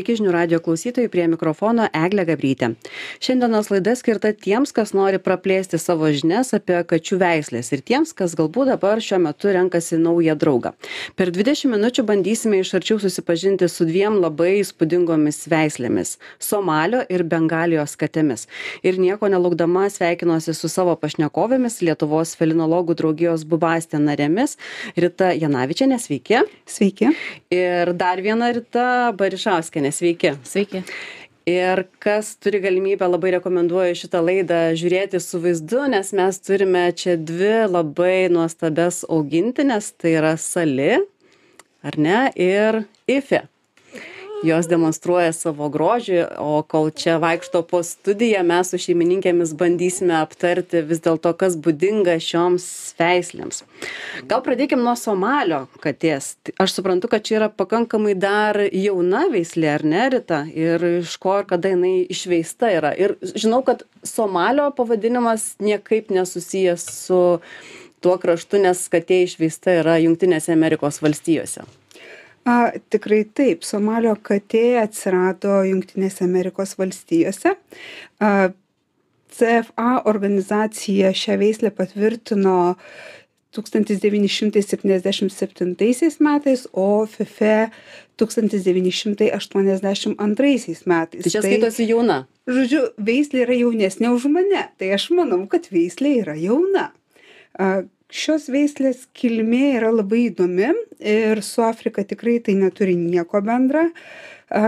Sveiki žinių radio klausytojai prie mikrofono Eglė Gabrytė. Šiandienos laida skirta tiems, kas nori praplėsti savo žinias apie kačių veislės ir tiems, kas galbūt dabar šiuo metu renkasi naują draugą. Per 20 minučių bandysime iš arčiau susipažinti su dviem labai įspūdingomis veislėmis - Somalio ir Bengalijos katėmis. Ir nieko nelaukdama sveikinuosi su savo pašnekovėmis Lietuvos felinologų draugijos Bubastė narėmis Rita Janavičianė, sveiki. Sveiki. Ir dar viena Rita Barišauskienė sveiki. Sveiki. Ir kas turi galimybę, labai rekomenduoju šitą laidą žiūrėti su vaizdu, nes mes turime čia dvi labai nuostabes augintinės, tai yra Sali, ar ne, ir Ife jos demonstruoja savo grožį o kol čia vaikšto po studiją mes su šeimininkėmis bandysime aptarti vis dėlto kas būdinga šioms veislėms. Gal pradėkim nuo somalio katės aš suprantu kad čia yra pakankamai dar jauna veislė ar ne rita? Ir iš ko ir kada jinai išveista yra. Ir žinau kad somalio pavadinimas niekaip nesusijęs su tuo kraštu nes katė išveista yra jungtinėse amerikos valstijose A, tikrai taip, Somalio katė atsirado Junktinėse Amerikos valstijose. A, CFA organizacija šią veislę patvirtino 1977 metais, o FIFE 1982 metais. Tai čia skaitosi jauna. Žodžiu, veislė yra jaunesnė už mane, tai aš manau, kad veislė yra jauna. A, šios veislės kilmė yra labai įdomi ir su Afrika tikrai tai neturi nieko bendra.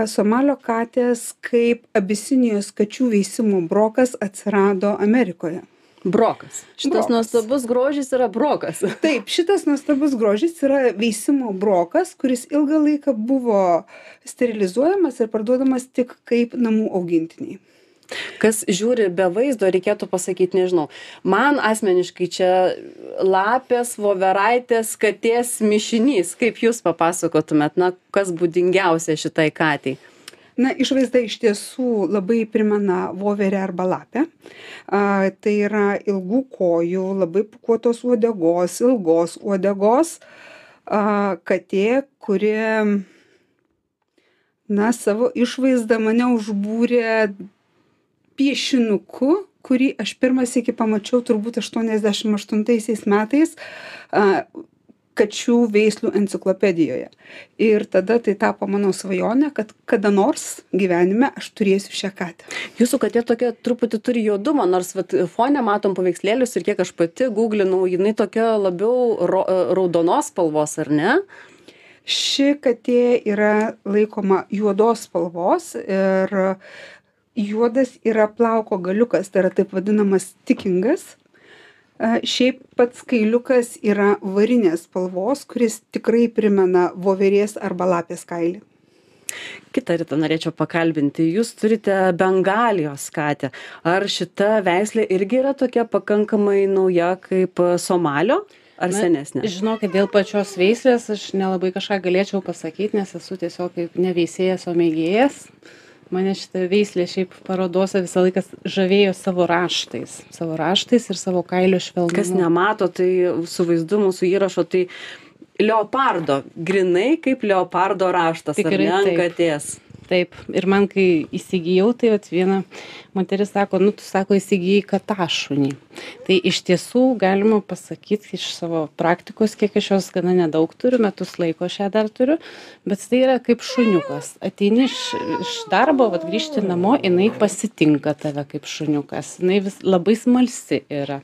Somalio katės kaip abisinijos kačių veisimo brokas atsirado Amerikoje. Brokas. Šitas brokas. nuostabus grožis yra brokas. Taip, šitas nuostabus grožis yra veisimo brokas, kuris ilgą laiką buvo sterilizuojamas ir parduodamas tik kaip namų augintiniai kas žiūri be vaizdo reikėtų pasakyt nežinau man asmeniškai čia lapės voveraitės katės mišinys kaip jūs papasakotumėt na kas būdingiausia šitai katei Na, išvaizda iš tiesų labai primena voverę arba lapę. A, tai yra ilgų kojų, labai pukuotos uodegos, ilgos uodegos a, katė, kuri, na, savo išvaizdą mane užbūrė piešinuku kurį aš pirmą sykį pamačiau turbūt aštuoniasdešim aštuntaisiais metais a, kačių veislių enciklopedijoje. Ir tada tai tapo mano svajonė, kad kada nors gyvenime aš turėsiu šią katę. Jūsų katė tokia truputį turi juodumo, nors vat, fone matom paveikslėlius ir kiek aš pati googlinau, jinai tokia labiau ro, raudonos spalvos, ar ne? Ši katė yra laikoma juodos spalvos ir juodas yra plauko galiukas, tai yra taip vadinamas tikingas. Šiaip pats kailiukas yra varinės spalvos, kuris tikrai primena voverės arba lapės kailį. Kita rytą norėčiau pakalbinti. Jūs turite Bengalijos katę. Ar šita veislė irgi yra tokia pakankamai nauja kaip Somalio? Ar Na, senesnė? Žinokit, dėl pačios veislės aš nelabai kažką galėčiau pasakyti, nes esu tiesiog kaip neveisėjas, o mėgėjas. Uh, mane šita veislė šiaip parodose visą laiką žavėjo savo raštais. Savo raštais ir savo kailio švelnumu. Kas nemato tai su vaizdu mūsų įrašo tai leopardo grynai kaip leopardo raštas Tikrai ar ne ant katės? Taip. Ir man kai įsigijau tai vat viena moteris sako nu tu sako įsigijai katašunį tai iš tiesų galima pasakyt iš savo praktikos kiek aš jos gana nedaug turiu metus laiko aš ją dar turiu bet tai yra kaip šuniukas. Ateini iš iš darbo vat grįžti namo jinai pasitinka tave kaip šuniukas. Jinai vis labai smalsi yra.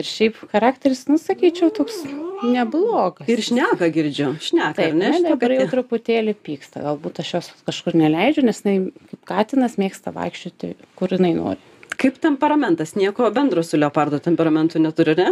Ir šiaip charakteris nu sakyčiau toks neblogas. Ir šneka girdžiu. Šneka taip ar ne? dabar jau truputėlį pyksta. Galbūt aš jos kažkur neleidžiu nes jinai kaip katinas mėgsta vaikščioti kur jinai nori kaip temperamentas? Nieko bendro su leopardo temperamentu neturi ne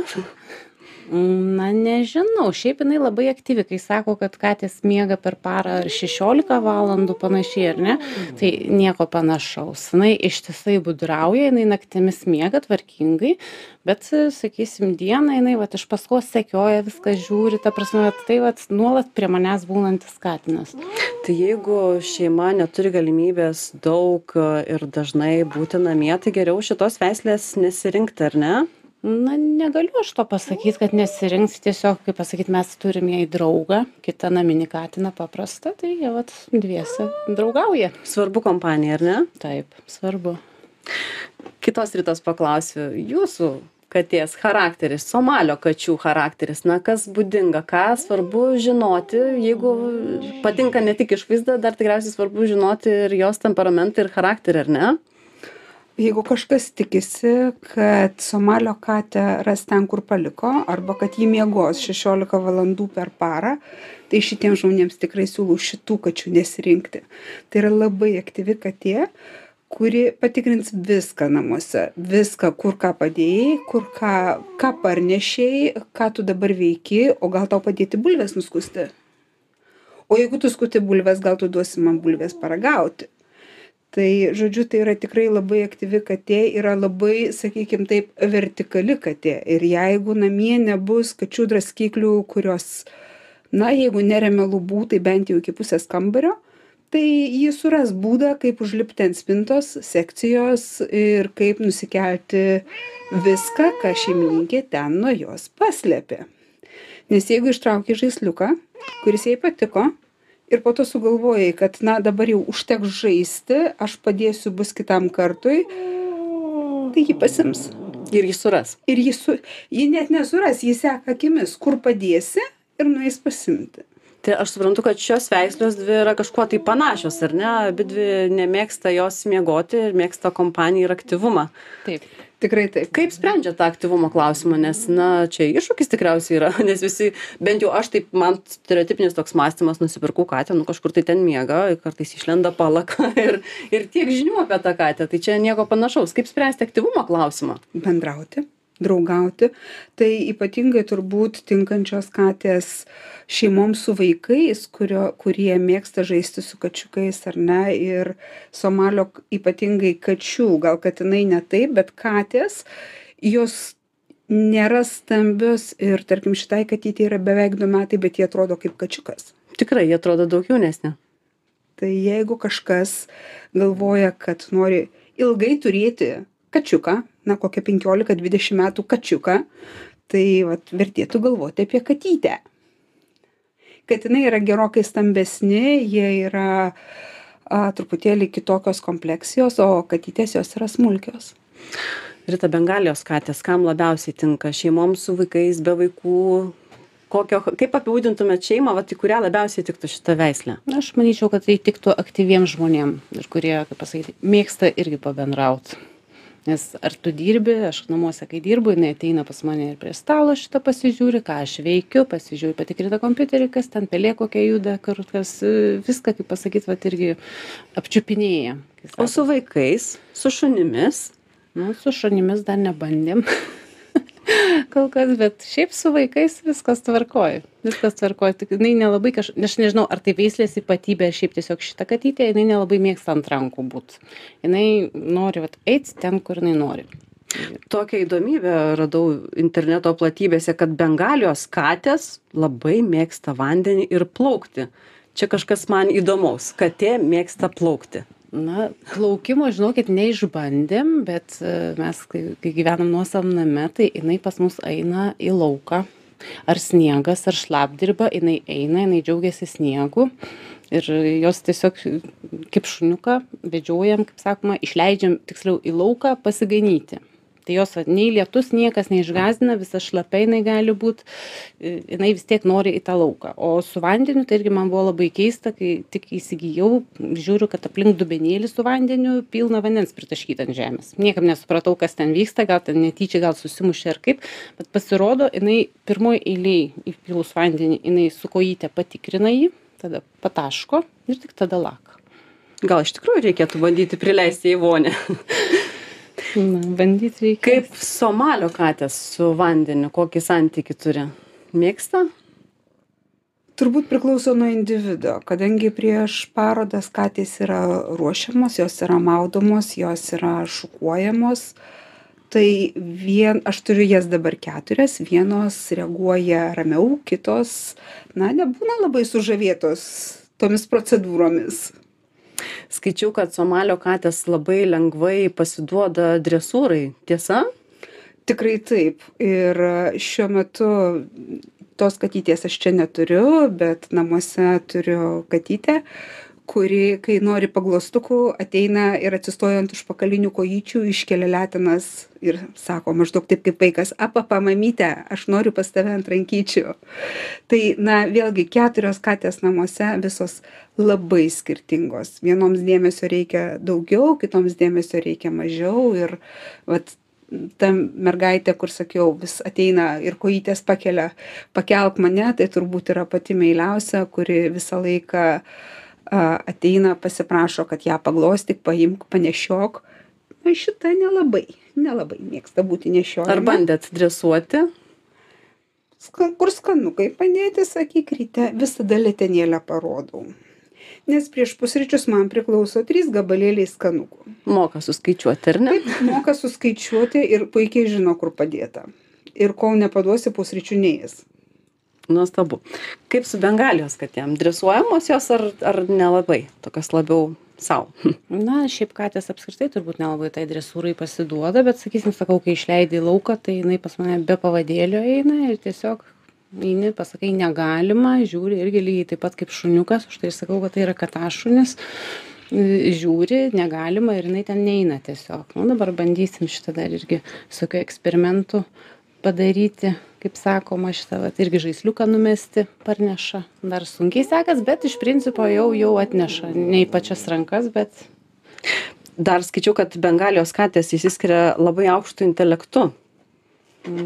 na nežinau. Šiaip jinai labai aktyvi kai sako kad katės miega per parą ar šešiolika valandų panašiai ar ne? Tai nieko panašaus. Jinai ištisai gudrauja jinai naktimis miega tvarkingai bet sakysim dieną jinai vat iš paskos sekioja viską žiūri ta prasme vat tai vat nuolat prie manęs būnantis katinas. Tai jeigu šeima neturi galimybės daug ir dažnai būti namie tai geriau šitos veislės nesirinkti ar ne na negaliu aš to pasakyt kad nesirinks tiesiog kaip pasakyt mes turim jai draugą kitą naminį katiną paprastą tai jie vat dviese draugauja Svarbu kompanija, ar ne? taip svarbu Kitos rytos paklausiu, jūsų katės charakteris, somalio kačių charakteris, na kas būdinga, ką svarbu žinoti, jeigu patinka ne tik išvaizda, dar tikriausiai svarbu žinoti ir jos temperamentą ir charakterį, ar ne? Jeigu kažkas tikisi, kad Somalio katę ras ten, kur paliko, arba kad jį miegos 16 valandų per parą, tai šitiems žmonėms tikrai siūlau šitų kačių nesirinkti. Tai yra labai aktyvi katė, kuri patikrins viską namuose. Viską, kur ką padėjai, kur ką, ką parnešiai, ką tu dabar veiki, o gal tau padėti bulves nuskusti. O jeigu tu skuti bulves, gal tu duosi man bulves paragauti tai žodžiu tai yra tikrai labai aktyvi katė yra labai sakykim taip vertikali katė. Ir jeigu namie nebus kačių draskiklių kurios na jeigu neremia lubų tai bent jau iki pusės kambario tai ji suras būdą kaip užlipti ant spintos sekcijos ir kaip nusikelti viską ką šeimininkė ten nuo jos paslėpė. Nes jeigu ištraukei žaisliuką kuris jai patiko ir po to sugalvojai kad na dabar jau užteks žaisti aš padėsiu bus kitam kartui tai ji pasiims Ir jį suras. ir ji su ji net nesuras ji seka akimis kur padėsi ir nueis pasiimti Tai aš suprantu, kad šios veislės dvi yra kažkuo tai panašios, ar ne? Abi dvi nemėgsta jos miegoti ir mėgsta kompaniją ir aktyvumą. taip tikrai taip Kaip sprendžia tą aktyvumo klausimą, nes, na, čia iššūkis tikriausiai yra, nes visi, bent jau aš taip, man stereotipinis toks mąstymas, nusipirkau katę, nu kažkur tai ten miega, kartais išlenda palaka ir, ir tiek žinių apie tą katę, tai čia nieko panašaus. Kaip spręsti aktyvumo klausimą? bendrauti draugauti. Tai ypatingai turbūt tinkančios katės šeimoms su vaikais kurio kurie mėgsta žaisti su kačiukais ar ne? Ir somalio ypatingai kačių gal katinai ne taip bet katės jos nėra stambios ir tarkim šitai katytei yra beveik du metai bet ji atrodo kaip kačiukas. Tikrai, jie atrodo daug jaunesnė. Tai jeigu kažkas galvoja, kad nori ilgai turėti kačiuką, na kokią 15-20 metų kačiuką, tai vat, vertėtų galvoti apie katytę. Katinai yra gerokai stambesni, jie yra a, truputėlį kitokios kompleksijos, o katytės jos yra smulkios. Rita Bengalijos katės, kam labiausiai tinka? Šeimoms su vaikais, be vaikų? Kokio, kaip apibūdintumėt šeimą, va, į kurią labiausiai tiktų šitą veislę? na aš manyčiau kad tai tiktų aktyviem žmonėm ir kurie kaip pasakyti mėgsta irgi pabendraut nes ar tu dirbi aš namuose kai dirbu jinai ateina pas mane ir prie stalo šitą pasižiūri ką aš veikiu pasižiūri patikrina kompiuterį kas ten pelė kokia juda kur kas viską kaip pasakyt vat irgi apčiupinėja. O su vaikais, su šunimis? nu su šunimis dar nebandėm kol kas bet šiaip su vaikais viskas tvarkoj viskas tvarkoj tik jinai nelabai kaž aš nežinau ar tai veislės ypatybė šiaip tiesiog šita katytė jinai nelabai mėgsta ant rankų būt jinai nori vat eit ten kur jinai nori Tokią įdomybę radau interneto platybėse, kad bengalijos katės labai mėgsta vandenį ir plaukti. Čia kažkas man įdomaus. Katė mėgsta plaukti. Na plaukimo žinokit neišbandėm bet e, mes kai kai gyvenom nuosavam name tai jinai pas mus eina į lauką. Ar sniegas ar šlapdriba jinai eina jinai džiaugiasi sniegu ir jos tiesiog kaip šuniuką vedžiojam kaip sakoma išleidžiam tiksliau į lauką pasiganyti tai jos nei lietus niekas neišgąsdina visa šlapia jinai gali būt i jinai vis tiek nori į tą lauką. O su vandeniu tai irgi man buvo labai keista kai tik įsigijau žiūriu kad aplink dubenėlį su vandeniu pilna vandens pritaškyta ant žemės. Niekaip nesupratau kas ten vyksta gal ten netyčia gal susimušė ar kaip bet pasirodo jinai pirmoj eilėj įpylus vandenį jinai su kojyte patikrina jį tada pataško ir tik tada laka. Gal iš tikrųjų reikėtų bandyti prileisti į vonę. na bandyt reikia Kaip somalio katės su vandeniu, kokį santykių turi? Mėgsta? Turbūt priklauso nuo individo, kadangi prieš parodas katės yra ruošiamos, jos yra maudomos, jos yra šukuojamos. Tai vien, aš turiu jas dabar keturias, vienos reaguoja ramiau, kitos, na, nebūna labai sužavėtos tomis procedūromis. Skaičiau, kad somalio katės labai lengvai pasiduoda dresūrai. Tiesa? Tikrai taip. Ir šiuo metu tos katytės aš čia neturiu, bet namuose turiu katytę, kuri, kai nori paglostukų, ateina ir atsistoja ant užpakalinių kojyčių, iškelia letinas ir sako maždaug taip kaip vaikas, apapa mamytė, aš noriu pas tave ant rankyčių. Tai, na, vėlgi, keturios katės namuose visos labai skirtingos. Vienoms dėmesio reikia daugiau, kitoms dėmesio reikia mažiau ir vat, ta mergaitė, kur sakiau, vis ateina ir kojytės pakelia, pakelk mane, tai turbūt yra pati meiliausia, kuri visą laiką uh, ateina, pasiprašo, kad ją paglostyk, paimk, panešiok. Na, šitą nelabai, nelabai mėgsta būti nešiojama. Ar bandėt dresuoti? Ska, kur skanukai padėti, sakyk, ryte visada letenėlę parodau. Nes prieš pusryčius man priklauso trys gabalėliai skanukų. Moka suskaičiuoti, ar ne? Taip, moka suskaičiuoti ir puikiai žino, kur padėta. Ir kol nepaduosi pusryčių neės nuostabu. Kaip su bengalijos katėm? Dresuojamos jos ar ar nelabai? Tokios labiau sau. Na šiaip katės apskritai turbūt nelabai tai dresūrai pasiduoda bet sakysim sakau kai išleidi į lauką tai jinai pas mane be pavadėlio eina ir tiesiog eini pasakai negalima žiūri irgi lygiai taip pat kaip šuniukas už tai sakau kad tai yra katašunis žiūri negalima ir jinai ten neina tiesiog. Nu dabar bandysim šitą dar irgi visokių eksperimentų padaryti kaip sakoma šitą vat irgi žaisliuką numesti parneša. Dar sunkiai sekas bet iš principo jau jau atneša. Ne į pačias rankas bet dar skaičiau kad bengalijos katės išsiskiria labai aukštu intelektu.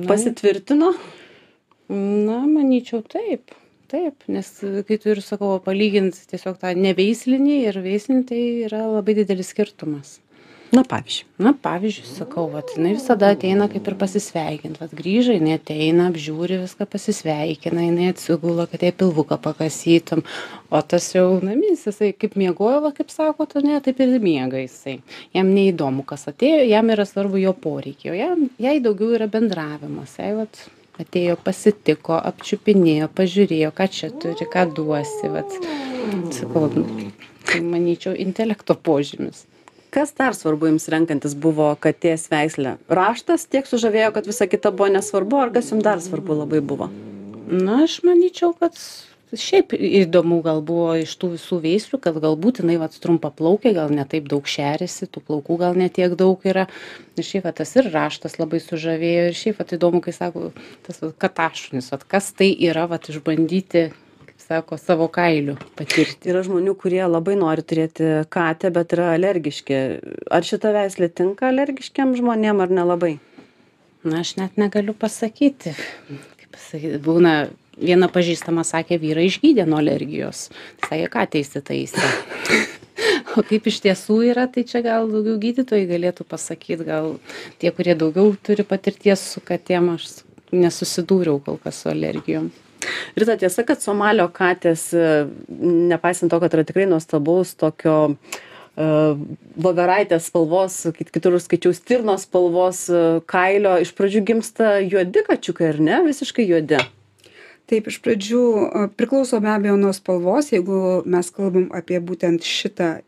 Pasitvirtino? Na manyčiau taip taip nes kai tu ir sakau palygint tiesiog tą neveislinį ir veislinį tai yra labai didelis skirtumas na pavyzdžiui. Na pavyzdžiui sakau vat jinai visada ateina kaip ir pasisveikint. Vat grįžo jinai ateina apžiūri viską pasisveikina jinai atsigula kad jai pilvuką pakasytum. O tas jau naminis jisai kaip miegojo va kaip sakot ane taip ir miega jisai. Jam neįdomu kas atėjo jam yra svarbu jo poreikiai. O jam jai daugiau yra bendravimas. Jai vat atėjo pasitiko apčiupinėjo pažiūrėjo ką čia turi ką duosi vat. Sakau tai manyčiau intelekto požymis kas dar svarbu jums renkantis buvo katės veislę? Raštas tiek sužavėjo kad visa kita buvo nesvarbu ar kas jum dar svarbu labai buvo? Na aš manyčiau kad šiaip įdomu gal buvo iš tų visų veislių kad galbūt jinai vat trumpaplaukė gal ne taip daug šeriasi tų plaukų gal ne tiek daug yra. Ir šiaip va tas ir raštas labai sužavėjo. Ir šiaip vat įdomu kai sako tas vat katašunis vat kas tai yra vat išbandyti sako savo kailiu patirti. Yra žmonių kurie labai nori turėti katę bet yra alergiški. Ar šita veislė tinka alergiškiem žmonėm ar nelabai? Na aš net negaliu pasakyti. Kaip pasakyt būna viena pažįstama sakė vyrą išgydė nuo alergijos. Sakė katę įsitaisė o kaip iš tiesų yra tai čia gal daugiau gydytojai galėtų pasakyt. Gal tie kurie daugiau turi patirties su katėm aš nesusidūriau kol kas su alergijom Rita, tiesa, kad Somalio katės, e, nepaisant to, kad yra tikrai nuostabaus tokio uh, voveraitės spalvos, kitur skaičiau stirnos spalvos uh, kailio, iš pradžių gimsta juodi kačiukai, ar ne? Visiškai juodi. Taip, iš pradžių priklauso be abejo nuo spalvos, jeigu mes kalbam apie būtent šitą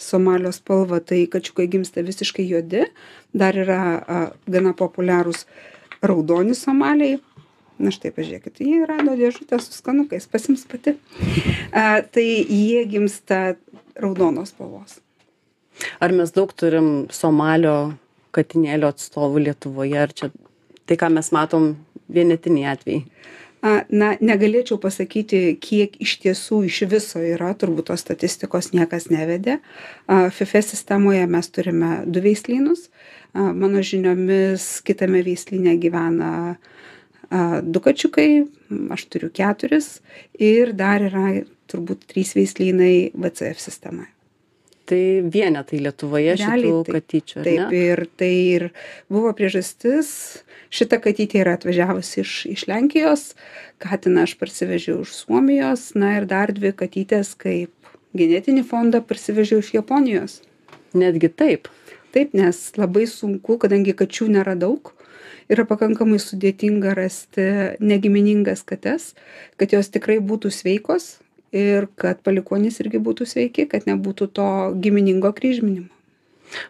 somalio spalvą, tai kačiukai gimsta visiškai juodi, dar yra a, gana populiarūs raudoni somaliai, na štai pažiūrėkit ji rado dėžutę su skanukais pasiims pati. A, tai jie gimsta raudonos spalvos. Ar mes daug turim somalio katinėlio atstovų lietuvoje? Ar čia tai ką mes matom vienetiniai atvejai? Na negalėčiau pasakyti kiek iš tiesų iš viso yra turbūt tos statistikos niekas nevedė. Fife sistemoje mes turime du veislynus. Mano žiniomis kitame veislyne gyvena a, du kačiukai, aš turiu keturis ir dar yra turbūt trys veislynai VCF sistemoje. Tai vienetai Lietuvoje Realiai, šitų katyčių. Taip, ir tai ir buvo priežastis, šita katytė yra atvažiavusi iš, iš Lenkijos, katiną aš parsivežiau iš Suomijos, na ir dar dvi katytės kaip genetinį fondą parsivežiau iš Japonijos. Netgi taip. Taip, nes labai sunku, kadangi kačių nėra daug, yra pakankamai sudėtinga rasti negiminingas kates, kad jos tikrai būtų sveikos ir kad palikuonys irgi būtų sveiki, kad nebūtų to giminingo kryžminimo.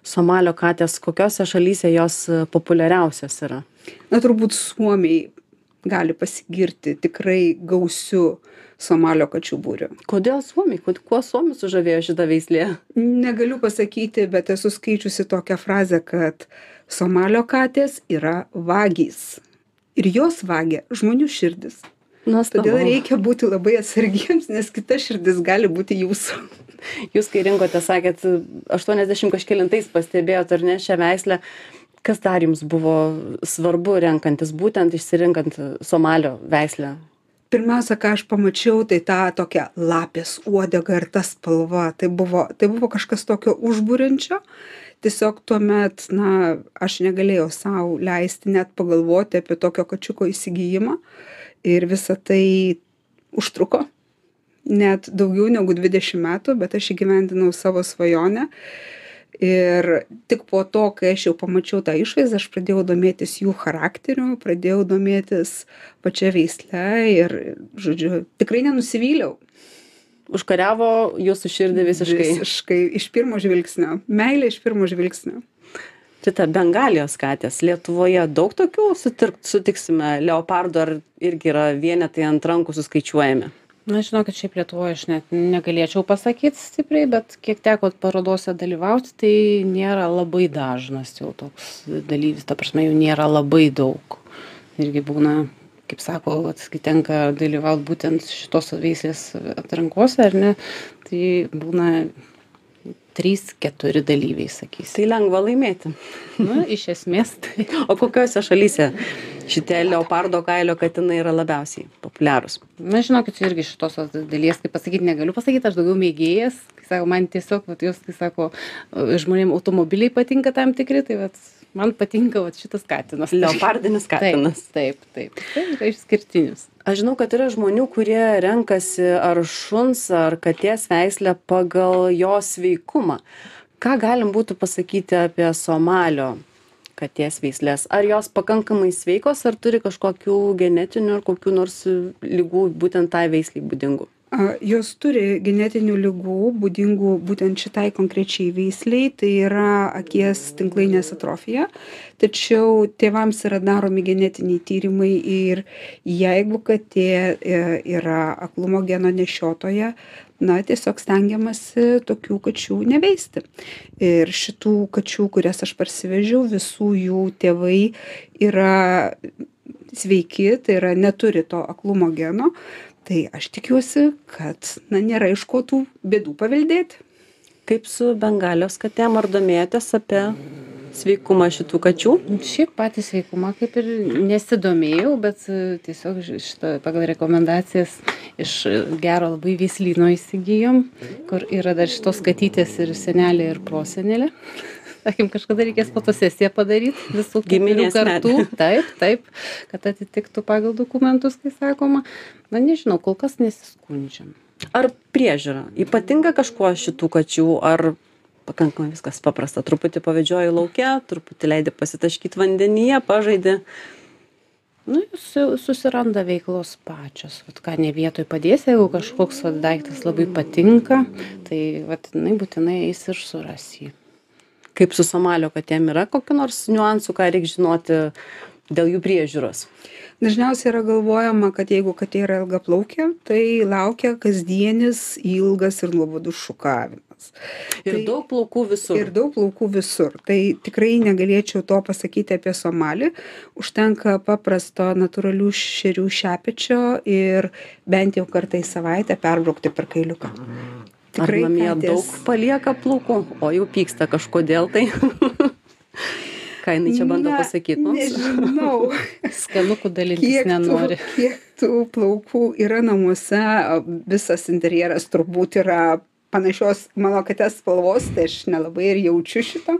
Somalio katės, kokiose šalyse jos e, populiariausios yra? Na, turbūt Suomiai gali pasigirti tikrai gausiu Somalio kačių būriu. Kodėl Suomiai? Kuo Suomiai sužavėjo šitą veislę? Negaliu pasakyti, bet esu skaičiusi tokią frazę, kad Somalio katės yra vagys. Ir jos vagia žmonių širdis. Nuostabu. Todėl reikia būti labai atsargiems, nes kita širdis gali būti jūsų. Jūs, kai rinkote, sakėt, 80 kažkėlintais pastebėjot ar ne šią veislę, kas dar jums buvo svarbu renkantis, būtent išsirinkant Somalio veislę? Pirmiausia, ką aš pamačiau, tai tą tokią lapės uodegą ir tą spalvą. Tai buvo, tai buvo kažkas tokio užbūrinčio. Tiesiog tuomet, na, aš negalėjau savo leisti net pagalvoti apie tokio kačiuko įsigijimą. Ir visa tai užtruko net daugiau negu 20 metų, bet aš įgyvendinau savo svajonę ir tik po to kai aš jau pamačiau tą išvaizdą aš pradėjau domėtis jų charakteriu pradėjau domėtis pačia veisle ir žodžiu tikrai nenusivyliau. Užkariavo jūsų širdį visiškai. Visiškai iš pirmo žvilgsnio. Meilė iš pirmo žvilgsnio. Šita bengalijos katės. Lietuvoje daug tokių sutirkt sutiksime. Leopardų ar irgi yra vienetai ant rankų suskaičiuojami na žinokit šiaip lietuvoj aš net negalėčiau pasakyt stipriai bet kiek teko parodose dalyvauti tai nėra labai dažnas jau toks dalyvis. Ta prasme jų nėra labai daug. Irgi būna kaip sako vat kai tenka dalyvaut būtent šitos veislės atrankose ar ne tai būna trys keturi dalyviai sakysim. Tai lengva laimėti. Nu iš esmės tai. O kokiose šalyse šitie leopardo kailio katinai yra labiausiai populiarūs? Na žinokit irgi šitos dalies kaip pasakyt negaliu. Pasakyt aš daugiau mėgėjas kai sako man tiesiog vat jos kai sako žmonėm automobiliai patinka tam tikri tai vat man patinka vat šitas katinas. Leopardinis katinas. taip taip. Taip tai yra išskirtinis. Aš žinau kad yra žmonių kurie renkasi ar šuns ar katės veislę pagal jo sveikumą. Ką galim būtų pasakyti apie somalio katės veisles ar jos pakankamai sveikos ar turi kažkokių genetinių ar kokių nors ligų būtent tai veislei būdingų jos turi genetinių ligų būdingų būtent šitai konkrečiai veislei tai yra akies tinklainės atrofija. Tačiau tėvams yra daromi genetiniai tyrimai ir jeigu katė e, yra aklumo geno nešiotoja na tiesiog stengiamasi tokių kačių neveisti. Ir šitų kačių kurias aš parsivežiau visų jų tėvai yra sveiki tai yra neturi to aklumo geno tai aš tikiuosi kad na nėra iš ko tų bėdų paveldėti. Kaip su bengalijos katėm ar domėjotės apie sveikumą šitų kačių? Šiaip patį sveikumą kaip ir nesidomėjau bet e, tiesiog šitą pagal rekomendacijas iš gero labai veislyno įsigijom kur yra dar šitos katytės ir senelė ir prosenelė sakėm kažkada reikės fotosesiją padaryt visų Giminės kartų. Taip taip kad atitiktų pagal dokumentus kai sakoma. Na nežinau kol kas nesiskundžiam. Ar priežiūra? Ypatinga kažkuo šitų kačių? Ar pakankamai viskas paprasta? Truputį pavedžioji lauke truputį leidi pasitaškyt vandenyje pažaidi. Nu jos jau susiranda veiklos pačios. Vat ką ne vietoj padėsi jeigu kažkoks vat daiktas labai patinka tai vat jinai būtinai eis ir suras jį kaip su somalio katėm yra kokių nors niuansų ką reik žinoti dėl jų priežiūros? Dažniausiai yra galvojama kad jeigu katė yra ilgaplaukė tai laukia kasdienis ilgas ir nuobodus šukavimas. Ir Tai- daug plaukų visur. ir daug plaukų visur. Tai tikrai negalėčiau to pasakyti apie somalį. Užtenka paprasto natūralių šerių šepečio ir bent jau kartą į savaitę perbraukti per kailiuką ar namie katės- daug palieka plaukų o jau pyksta kažkodėl tai ką jinai čia bando Na, pasakyt mums? nežinau. Skanukų dalintis kiek tų, nenori. kiek tų plaukų yra namuose visas interjeras turbūt yra panašios mano katės spalvos tai aš nelabai ir jaučiu šito.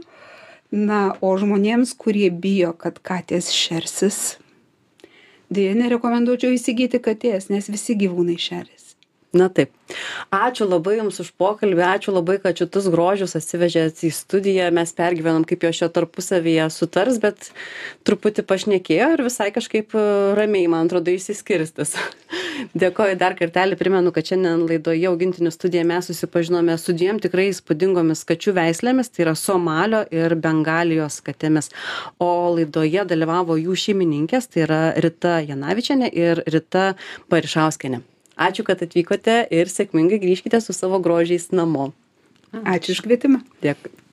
Na o žmonėms kurie bijo kad katės šersis deja nerekomenduočiau įsigyti katės nes visi gyvūnai šeriasi na taip. Ačiū labai jums už pokalbį ačiū labai kad šitus grožius atsivežėt į studiją. Mes pergyvenom kaip jos čia tarpusavyje sutars bet truputį pašnekėjo ir visai kažkaip e, ramiai man atrodo išsiskirstys. Dėkoju dar kartelį primenu kad šiandien laidoje augintinių studija mes susipažinome su dviem tikrai įspūdingomis kačių veislėmis tai yra somalio ir bengalijos katėmis. O laidoje dalyvavo jų šeimininkės tai yra rita janavičienė ir rita parišauskienė ačiū kad atvykote ir sėkmingai grįžkite su savo grožiais namo. Ačiū už kvietimą. Dėkui